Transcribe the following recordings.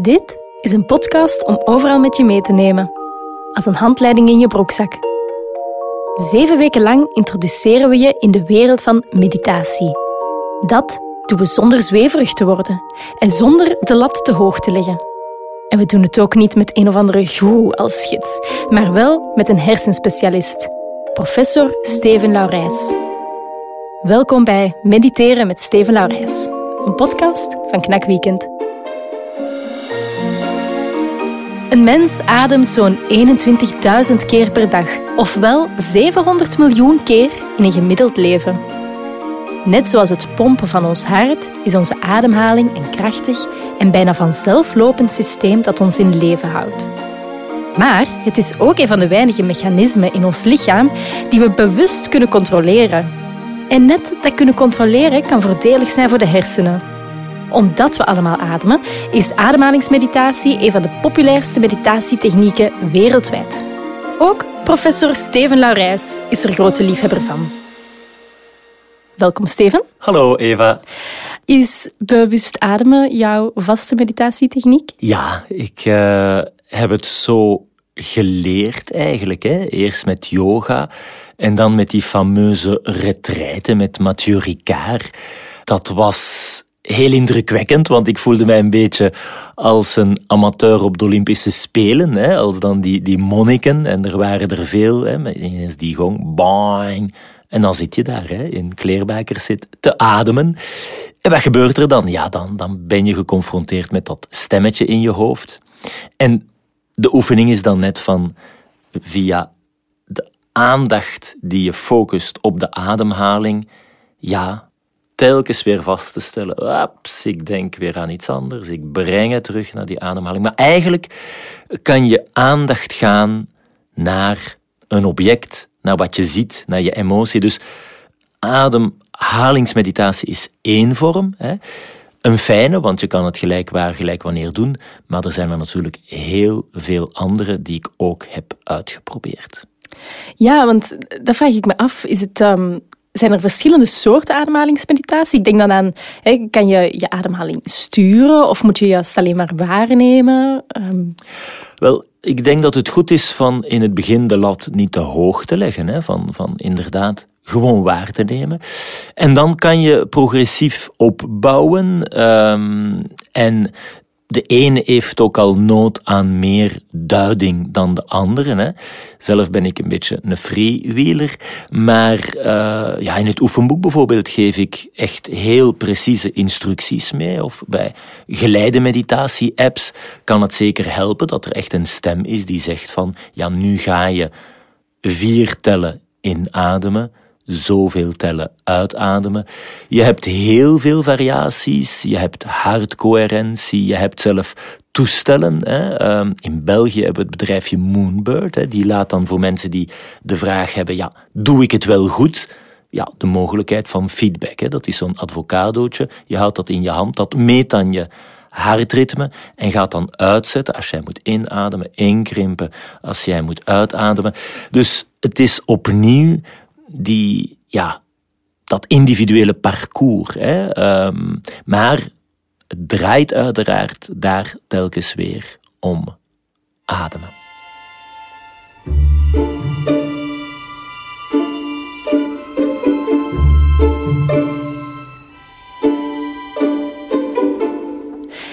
Dit is een podcast om overal met je mee te nemen, als een handleiding in je broekzak. Zeven weken lang introduceren we je in de wereld van meditatie. Dat doen we zonder zweverig te worden en zonder de lat te hoog te leggen. En we doen het ook niet met een of andere goeroe als gids, maar wel met een hersenspecialist, professor Steven Laurijs. Welkom bij Mediteren met Steven Laurijs, een podcast van Knak Weekend. Een mens ademt zo'n 21.000 keer per dag, ofwel 700 miljoen keer in een gemiddeld leven. Net zoals het pompen van ons hart is onze ademhaling een krachtig en bijna vanzelf lopend systeem dat ons in leven houdt. Maar het is ook een van de weinige mechanismen in ons lichaam die we bewust kunnen controleren. En net dat kunnen controleren kan voordelig zijn voor de hersenen omdat we allemaal ademen, is ademhalingsmeditatie een van de populairste meditatietechnieken wereldwijd. Ook professor Steven Laurijs is er grote liefhebber van. Welkom Steven. Hallo Eva. Is bewust ademen jouw vaste meditatietechniek? Ja, ik uh, heb het zo geleerd eigenlijk. Hè. Eerst met yoga en dan met die fameuze retraite met Mathieu Ricard. Dat was heel indrukwekkend, want ik voelde mij een beetje als een amateur op de Olympische Spelen, hè, als dan die, die monniken, en er waren er veel, hè, ineens die gong, bang, en dan zit je daar hè, in kleerbakers zit te ademen. En wat gebeurt er dan? Ja, dan, dan ben je geconfronteerd met dat stemmetje in je hoofd. En de oefening is dan net van via de aandacht die je focust op de ademhaling, ja, telkens weer vast te stellen. Ups, ik denk weer aan iets anders. Ik breng het terug naar die ademhaling. Maar eigenlijk kan je aandacht gaan naar een object, naar wat je ziet, naar je emotie. Dus ademhalingsmeditatie is één vorm. Hè. Een fijne, want je kan het gelijk waar, gelijk wanneer doen. Maar er zijn er natuurlijk heel veel andere die ik ook heb uitgeprobeerd. Ja, want dat vraag ik me af. Is het um, zijn er verschillende soorten ademhalingsmeditatie? Ik denk dan aan, hè, kan je je ademhaling sturen of moet je juist alleen maar waarnemen? Um... Wel, ik denk dat het goed is van in het begin de lat niet te hoog te leggen. Hè, van, van inderdaad gewoon waar te nemen. En dan kan je progressief opbouwen. Um, en de ene heeft ook al nood aan meer duiding dan de andere. Hè. Zelf ben ik een beetje een freewheeler, maar uh, ja, in het oefenboek bijvoorbeeld geef ik echt heel precieze instructies mee. Of bij geleide meditatie-apps kan het zeker helpen dat er echt een stem is die zegt van ja, nu ga je vier tellen inademen, zoveel tellen uitademen. Je hebt heel veel variaties, je hebt hartcoherentie, je hebt zelf toestellen. Hè. Ehm, in België hebben we het bedrijfje Moonbird, hè. die laat dan voor mensen die de vraag hebben, ja, doe ik het wel goed? Ja, de mogelijkheid van feedback. Hè. Dat is zo'n advocadootje. Je houdt dat in je hand, dat meet dan je hartritme en gaat dan uitzetten als jij moet inademen, inkrimpen als jij moet uitademen. Dus het is opnieuw die, ja, dat individuele parcours. Hè. Um, maar het draait uiteraard daar telkens weer om ademen.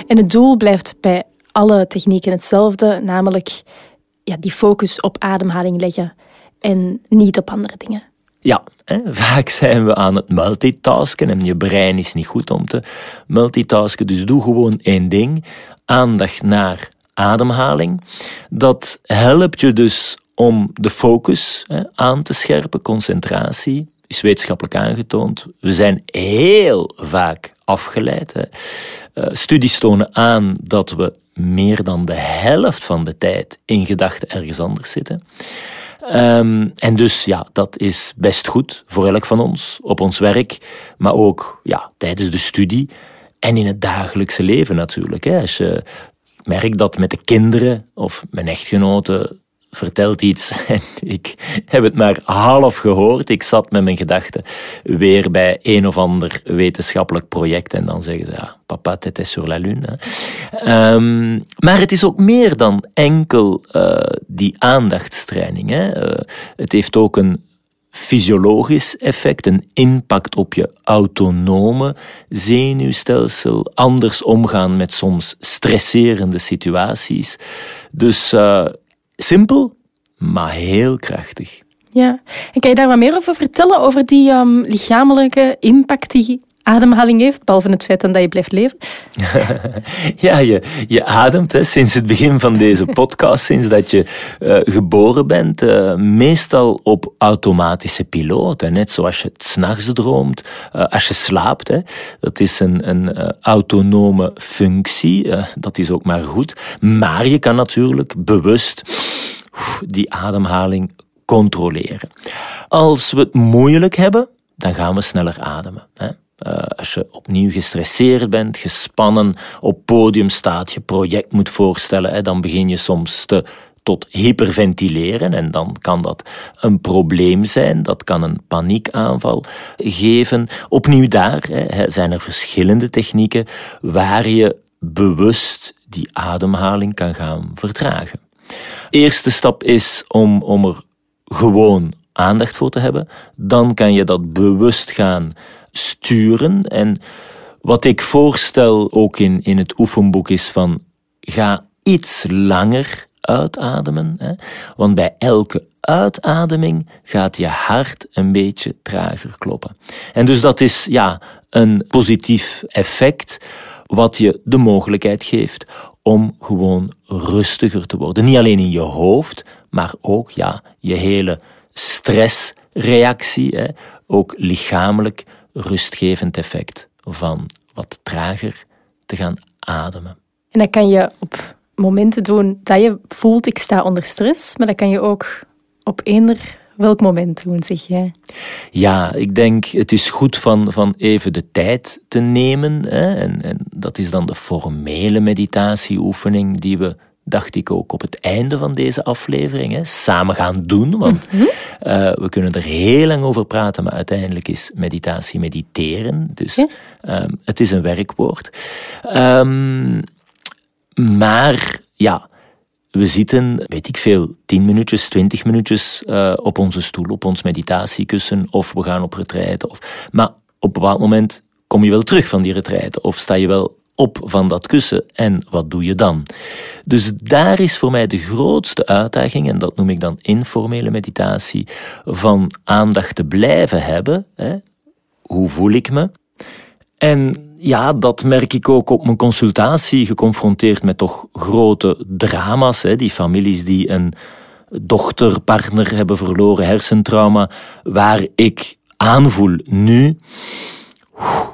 En het doel blijft bij alle technieken hetzelfde, namelijk ja, die focus op ademhaling leggen en niet op andere dingen. Ja, hè, vaak zijn we aan het multitasken en je brein is niet goed om te multitasken. Dus doe gewoon één ding. Aandacht naar ademhaling. Dat helpt je dus om de focus hè, aan te scherpen, concentratie. Is wetenschappelijk aangetoond. We zijn heel vaak afgeleid. Hè. Uh, studies tonen aan dat we meer dan de helft van de tijd in gedachten ergens anders zitten. Um, en dus ja, dat is best goed voor elk van ons, op ons werk, maar ook ja, tijdens de studie en in het dagelijkse leven natuurlijk. Hè. Als je, ik merk dat met de kinderen of mijn echtgenoten vertelt iets en ik heb het maar half gehoord. Ik zat met mijn gedachten weer bij een of ander wetenschappelijk project en dan zeggen ze, ja, papa, t'étais sur la lune. Um, maar het is ook meer dan enkel uh, die aandachtstraining. Hè. Uh, het heeft ook een fysiologisch effect, een impact op je autonome zenuwstelsel, anders omgaan met soms stresserende situaties. Dus uh, simpel, maar heel krachtig. Ja, en kan je daar wat meer over vertellen, over die um, lichamelijke impact die ademhaling heeft, behalve het feit dat je blijft leven? ja, je, je ademt hè, sinds het begin van deze podcast, sinds dat je uh, geboren bent, uh, meestal op automatische piloot. Hè, net zoals je het s'nachts droomt, uh, als je slaapt. Hè, dat is een, een autonome functie, dat is ook maar goed. Maar je kan natuurlijk bewust die ademhaling controleren. Als we het moeilijk hebben, dan gaan we sneller ademen. Hè. Uh, als je opnieuw gestresseerd bent, gespannen, op podium staat, je project moet voorstellen, dan begin je soms te, tot hyperventileren en dan kan dat een probleem zijn, dat kan een paniekaanval geven. Opnieuw daar hè, zijn er verschillende technieken waar je bewust die ademhaling kan gaan vertragen. Eerste stap is om, om er gewoon aandacht voor te hebben. Dan kan je dat bewust gaan sturen. En wat ik voorstel ook in, in het oefenboek is van ga iets langer uitademen. Hè? Want bij elke uitademing gaat je hart een beetje trager kloppen. En dus dat is ja, een positief effect wat je de mogelijkheid geeft om gewoon rustiger te worden. Niet alleen in je hoofd, maar ook ja, je hele stressreactie, hè, ook lichamelijk rustgevend effect van wat trager te gaan ademen. En dat kan je op momenten doen dat je voelt ik sta onder stress, maar dat kan je ook op eender welk moment doen, zeg jij? Ja, ik denk het is goed van, van even de tijd te nemen. Hè, en, en dat is dan de formele meditatieoefening die we dacht ik ook op het einde van deze aflevering. Hè, samen gaan doen, want mm we kunnen er heel lang over praten, maar uiteindelijk is meditatie mediteren. Dus ja. um, het is een werkwoord. Um, maar ja, we zitten, weet ik veel, 10 minuutjes, 20 minuutjes uh, op onze stoel, op ons meditatiekussen, of we gaan op retraite. Of, maar op een bepaald moment kom je wel terug van die retraite, of sta je wel op van dat kussen en wat doe je dan? Dus daar is voor mij de grootste uitdaging, en dat noem ik dan informele meditatie, van aandacht te blijven hebben. Hè? Hoe voel ik me? En ja, dat merk ik ook op mijn consultatie, geconfronteerd met toch grote drama's. Hè? Die families die een dochterpartner hebben verloren, hersentrauma, waar ik aanvoel nu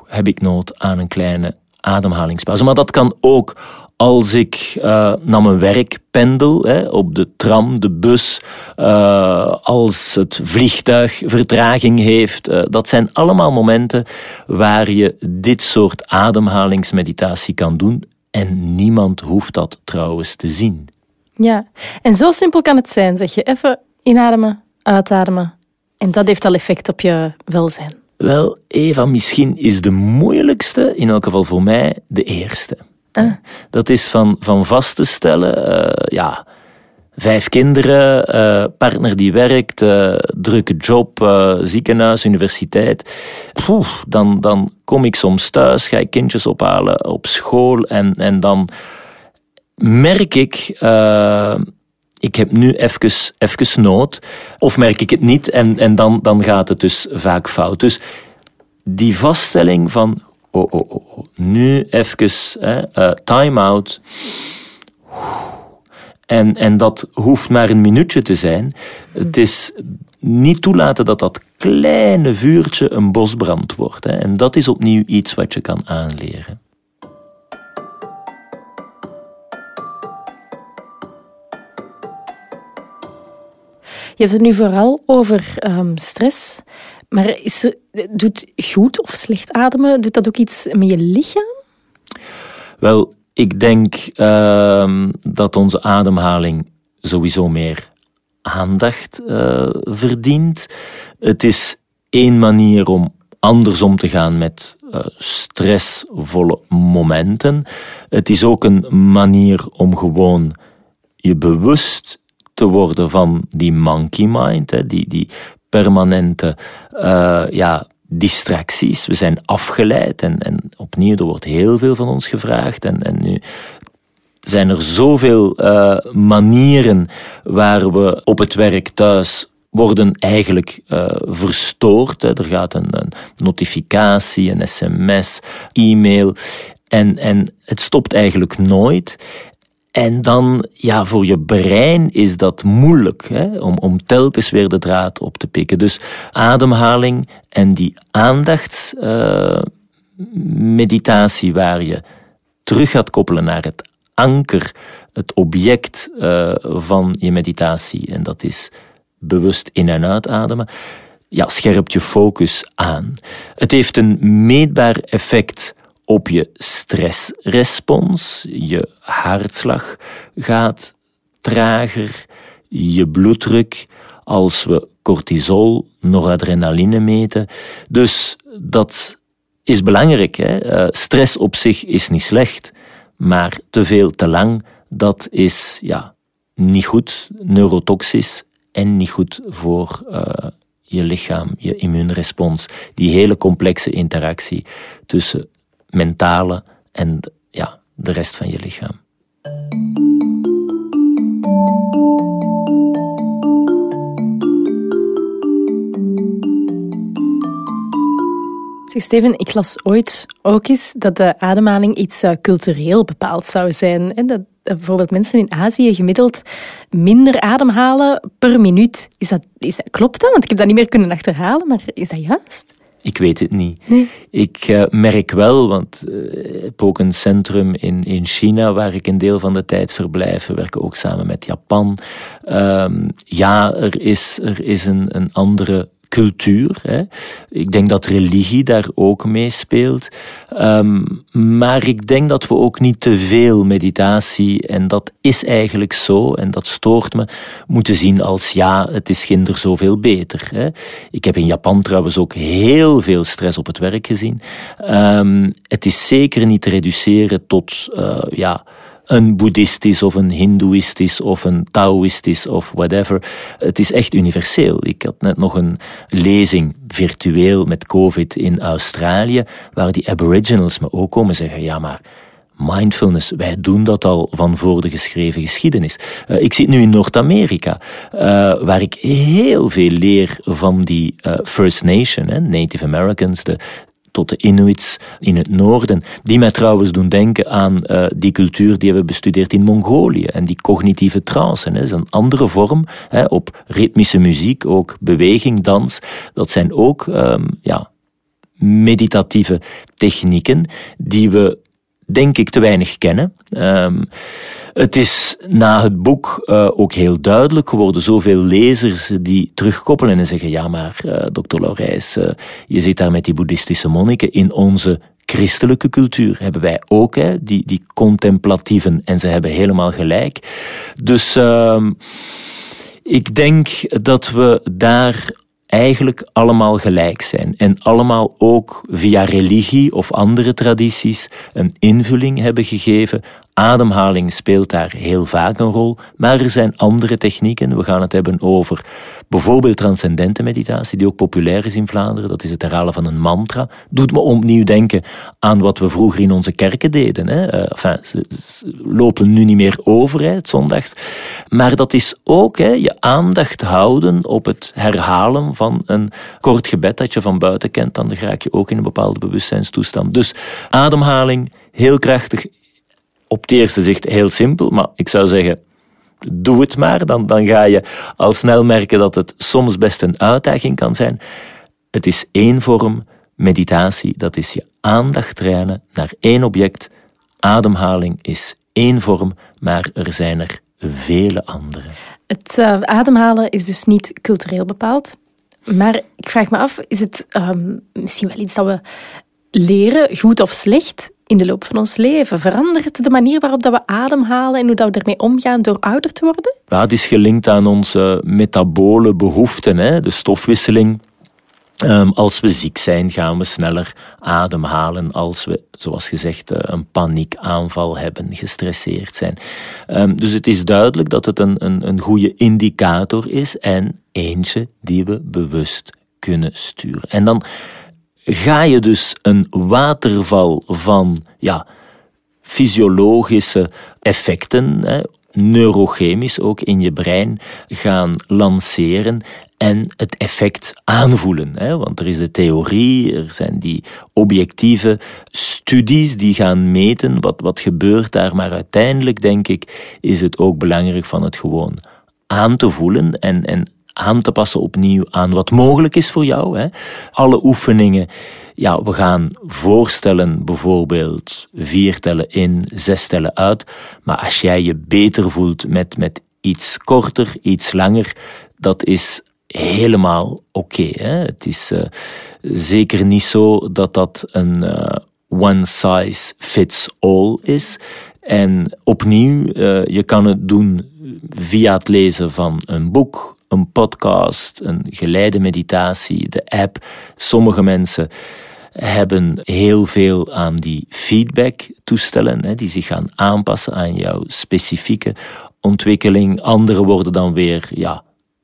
heb ik nood aan een kleine ademhalingspauze. Maar dat kan ook als ik uh, naar mijn werk pendel, hè, op de tram, de bus, uh, als het vliegtuig vertraging heeft. Uh, dat zijn allemaal momenten waar je dit soort ademhalingsmeditatie kan doen. En niemand hoeft dat trouwens te zien. Ja, en zo simpel kan het zijn, zeg je. Even inademen, uitademen. En dat heeft al effect op je welzijn. Wel, Eva, misschien is de moeilijkste, in elk geval voor mij, de eerste. Ah. Dat is van, van vast te stellen, uh, ja, vijf kinderen, uh, partner die werkt, uh, drukke job, ziekenhuis, universiteit. Poeh, dan, dan kom ik soms thuis, ga ik kindjes ophalen op school en, en dan merk ik ik heb nu even, even nood. Of merk ik het niet en, en dan, dan gaat het dus vaak fout. Dus die vaststelling van, oh, oh, oh, oh nu even uh, time out. En, en dat hoeft maar een minuutje te zijn. Het is niet toelaten dat dat kleine vuurtje een bosbrand wordt. Hè. En dat is opnieuw iets wat je kan aanleren. Hebt het nu vooral over um, stress. Maar is doet goed of slecht ademen, doet dat ook iets met je lichaam? Wel, ik denk uh, dat onze ademhaling sowieso meer aandacht uh, verdient. Het is één manier om anders om te gaan met uh, stressvolle momenten. Het is ook een manier om gewoon je bewust te worden van die monkey mind, hè, die, die permanente uh, ja, distracties. We zijn afgeleid en, en opnieuw, er wordt heel veel van ons gevraagd. En, en nu zijn er zoveel uh, manieren waar we op het werk thuis worden eigenlijk uh, verstoord. Hè. Er gaat een, een, notificatie, een sms, e-mail. En, en het stopt eigenlijk nooit. En dan, ja, voor je brein is dat moeilijk hè, om, om telkens weer de draad op te pikken. Dus ademhaling en die aandachtsmeditatie uh, waar je terug gaat koppelen naar het anker, het object uh, van je meditatie. En dat is bewust in- en uitademen. Ja, scherpt je focus aan. Het heeft een meetbaar effect op je stressrespons. Je hartslag gaat trager, je bloeddruk als we cortisol, noradrenaline meten. Dus dat is belangrijk. Hè? Eh, stress op zich is niet slecht, maar te veel, te lang, dat is ja, niet goed, neurotoxisch en niet goed voor uh, je lichaam, je immuunrespons. Die hele complexe interactie tussen mentale en ja, de rest van je lichaam. Steven, ik las ooit ook eens dat de ademhaling iets uh, cultureel bepaald zou zijn. En dat bijvoorbeeld mensen in Azië gemiddeld minder ademhalen per minuut. Is dat, is klopt dat? Want ik heb dat niet meer kunnen achterhalen, maar is dat juist? Ik weet het niet. Nee. Ik uh, merk wel, want uh, ik heb ook een centrum in, in China waar ik een deel van de tijd verblijf. We werken ook samen met Japan. Um, ja, er is, er is een, een andere cultuur. Hè. Ik denk dat religie daar ook meespeelt. Um, maar ik denk dat we ook niet te veel meditatie, en dat is eigenlijk zo, en dat stoort me, moeten zien als ja, het is ginder zoveel beter. Hè. Ik heb in Japan trouwens ook heel veel stress op het werk gezien. Um, het is zeker niet te reduceren tot uh, ja, een boeddhistisch of een hindoeïstisch of een taoïstisch of whatever. Het is echt universeel. Ik had net nog een lezing virtueel met COVID in Australië, waar die aboriginals me ook komen zeggen, ja maar mindfulness, wij doen dat al van voor de geschreven geschiedenis. Uh, ik zit nu in Noord-Amerika, uh, waar ik heel veel leer van die uh, First Nation, Native Americans, de tot de Inuits in het noorden, die mij trouwens doen denken aan uh, die cultuur die we bestudeerd in Mongolië en die cognitieve trance. Dat is een andere vorm hè, op ritmische muziek, ook beweging, dans. Dat zijn ook um, ja, meditatieve technieken die we denk ik te weinig kennen. Um, het is na het boek uh, ook heel duidelijk geworden. Zoveel lezers die terugkoppelen en zeggen: Ja, maar uh, dokter Laurijs, uh, je zit daar met die boeddhistische monniken in onze christelijke cultuur hebben wij ook, hè, die, die contemplatieven, en ze hebben helemaal gelijk. Dus uh, ik denk dat we daar eigenlijk allemaal gelijk zijn en allemaal ook via religie of andere tradities een invulling hebben gegeven Ademhaling speelt daar heel vaak een rol, maar er zijn andere technieken. We gaan het hebben over bijvoorbeeld transcendente meditatie, die ook populair is in Vlaanderen. Dat is het herhalen van een mantra. Doet me opnieuw denken aan wat we vroeger in onze kerken deden. Hè. Uh, enfin, ze, lopen nu niet meer over, het zondags. Maar dat is ook hè, je aandacht houden op het herhalen van een kort gebed dat je van buiten kent. Dan raak je ook in een bepaalde bewustzijnstoestand. Dus ademhaling, heel krachtig, op het eerste zicht heel simpel, maar ik zou zeggen, doe het maar. Dan, dan ga je al snel merken dat het soms best een uitdaging kan zijn. Het is één vorm meditatie, dat is je aandacht trainen naar één object. Ademhaling is één vorm, maar er zijn er vele andere. Het uh, ademhalen is dus niet cultureel bepaald. Maar ik vraag me af, is het um, misschien wel iets dat we leren, goed of slecht, in de loop van ons leven? Verandert de manier waarop dat we ademhalen en hoe dat we ermee omgaan door ouder te worden? Ja, het is gelinkt aan onze metabole behoeften, hè? de stofwisseling. Um, als we ziek zijn, gaan we sneller ademhalen. Als we, zoals gezegd, eh, een paniekaanval hebben, gestresseerd zijn. Um, dus het is duidelijk dat het een, een, een goede indicator is en eentje die we bewust kunnen sturen. En dan ga je dus een waterval van ja, fysiologische effecten, hè, neurochemisch ook in je brein, gaan lanceren en het effect aanvoelen. Hè? Want er is de theorie, er zijn die objectieve studies die gaan meten wat, wat gebeurt daar. Maar uiteindelijk, denk ik, is het ook belangrijk van het gewoon aan te voelen en, en aan te passen opnieuw aan wat mogelijk is voor jou. Hè. Alle oefeningen, ja, we gaan voorstellen bijvoorbeeld vier tellen in, zes tellen uit. Maar als jij je beter voelt met, met iets korter, iets langer, dat is helemaal oké. het is uh, zeker niet zo dat dat een uh, one size fits all is. En opnieuw, uh, je kan het doen via het lezen van een boek, een podcast, een geleide meditatie, de app. Sommige mensen hebben heel veel aan die feedback toestellen, die zich gaan aanpassen aan jouw specifieke ontwikkeling. Anderen worden dan weer, ja,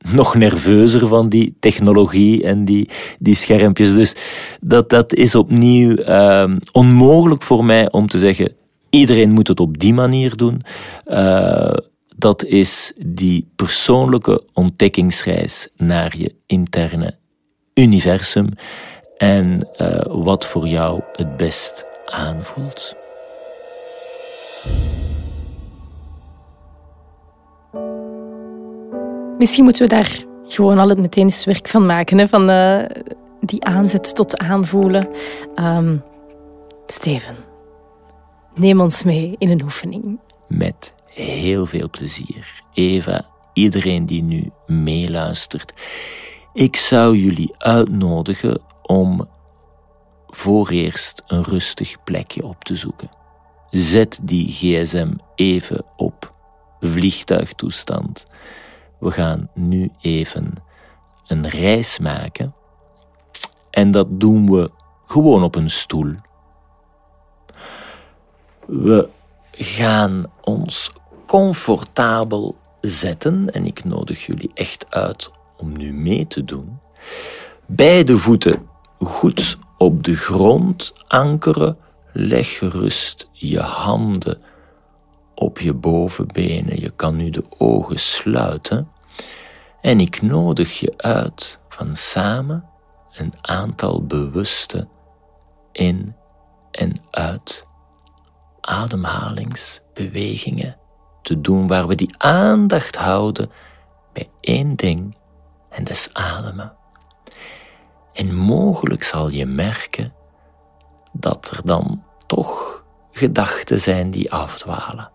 nog nerveuzer van die technologie en die, die schermpjes. Dus dat, dat is opnieuw uh, onmogelijk voor mij om te zeggen, iedereen moet het op die manier doen. Uh, dat is die persoonlijke ontdekkingsreis naar je interne universum en uh, wat voor jou het best aanvoelt. Misschien moeten we daar gewoon al het meteen eens werk van maken, hè? van uh, die aanzet tot aanvoelen. Um, Steven, neem ons mee in een oefening. Met heel veel plezier. Eva, iedereen die nu meeluistert. Ik zou jullie uitnodigen om voor eerst een rustig plekje op te zoeken. Zet die gsm even op vliegtuigtoestand. We gaan nu even een reis maken. En dat doen we gewoon op een stoel. We gaan ons comfortabel zetten. En ik nodig jullie echt uit om nu mee te doen. Beide voeten goed op de grond ankeren. Leg gerust je handen op je bovenbenen. Je kan nu de ogen sluiten. En ik nodig je uit van samen een aantal bewuste in- en uit ademhalingsbewegingen te doen waar we die aandacht houden bij één ding en des ademen. En mogelijk zal je merken dat er dan toch gedachten zijn die afdwalen.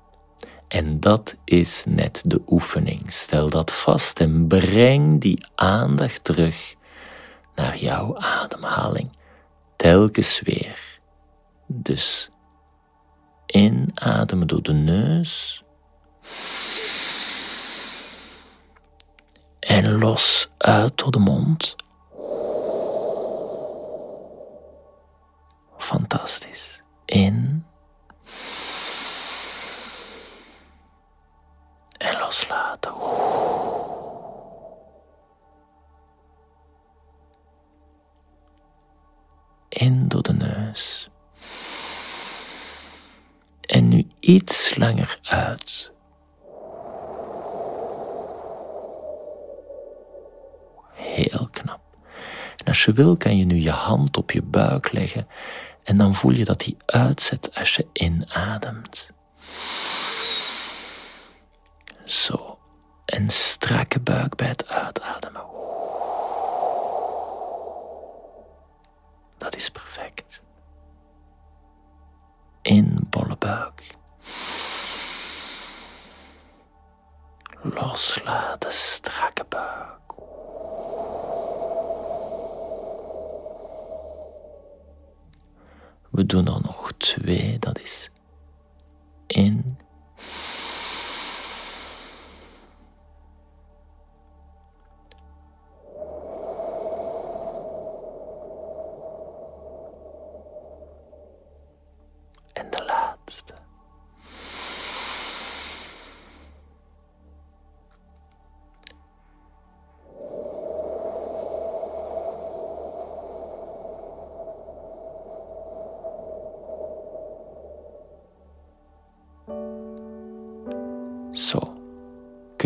En dat is net de oefening. Stel dat vast en breng die aandacht terug naar jouw ademhaling. Telkens weer. Dus inademen door de neus en los uit door de mond. Fantastisch. In. En loslaten. In door de neus. En nu iets langer uit. heel knap. En als je wil, kan je nu je hand op je buik leggen en dan voel je dat die uitzet als je inademt. Zo. Een strakke buik bij het uitademen. Dat is perfect. In bolle buik. Loslaten, strakke buik. We doen er nog twee. Dat is in.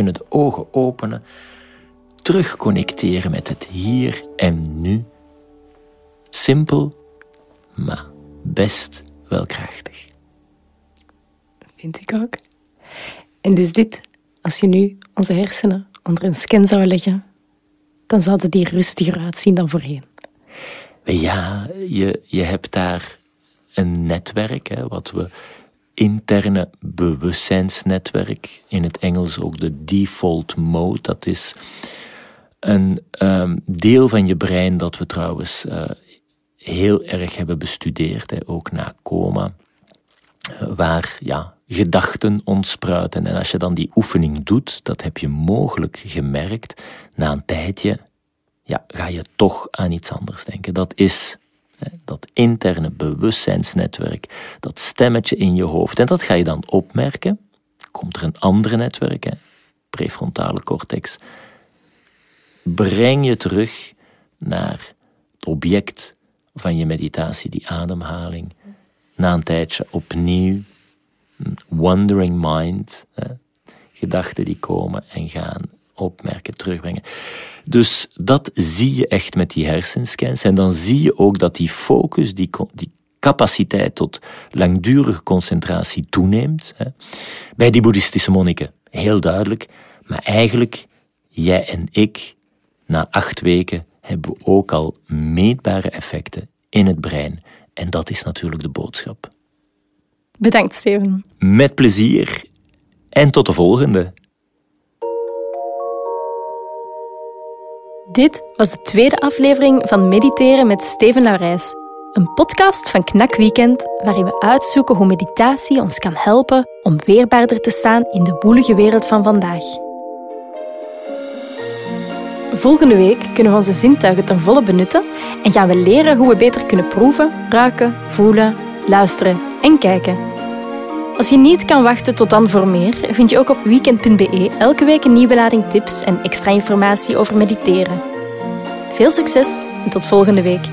Kunnen de ogen openen, terugconnecteren met het hier en nu. Simpel, maar best wel krachtig. Vind ik ook. En dus dit, als je nu onze hersenen onder een scan zou leggen, dan zouden die rustiger uitzien dan voorheen. Ja, je, je hebt daar een netwerk, hè, wat we interne bewustzijnsnetwerk, in het Engels ook de default mode. Dat is een um, deel van je brein dat we trouwens uh, heel erg hebben bestudeerd, hè, ook na coma, uh, waar ja, gedachten ontspruiten. En als je dan die oefening doet, dat heb je mogelijk gemerkt, na een tijdje ja, ga je toch aan iets anders denken. Dat is dat interne bewustzijnsnetwerk, dat stemmetje in je hoofd. En dat ga je dan opmerken. Komt er een andere netwerk, hè? prefrontale cortex. Breng je terug naar het object van je meditatie, die ademhaling. Na een tijdje opnieuw, wandering mind, gedachten die komen en gaan, opmerken, terugbrengen. Dus dat zie je echt met die hersenscans. En dan zie je ook dat die focus, die, die capaciteit tot langdurige concentratie toeneemt. Hè. Bij die boeddhistische monniken, heel duidelijk. Maar eigenlijk, jij en ik, na acht weken, hebben we ook al meetbare effecten in het brein. En dat is natuurlijk de boodschap. Bedankt, Steven. Met plezier. En tot de volgende. Dit was de tweede aflevering van Mediteren met Steven Laurijs. Een podcast van Knak Weekend waarin we uitzoeken hoe meditatie ons kan helpen om weerbaarder te staan in de woelige wereld van vandaag. Volgende week kunnen we onze zintuigen ten volle benutten en gaan we leren hoe we beter kunnen proeven, ruiken, voelen, luisteren en kijken. Als je niet kan wachten tot dan voor meer, vind je ook op weekend.be elke week een nieuwe lading tips en extra informatie over mediteren. Veel succes en tot volgende week.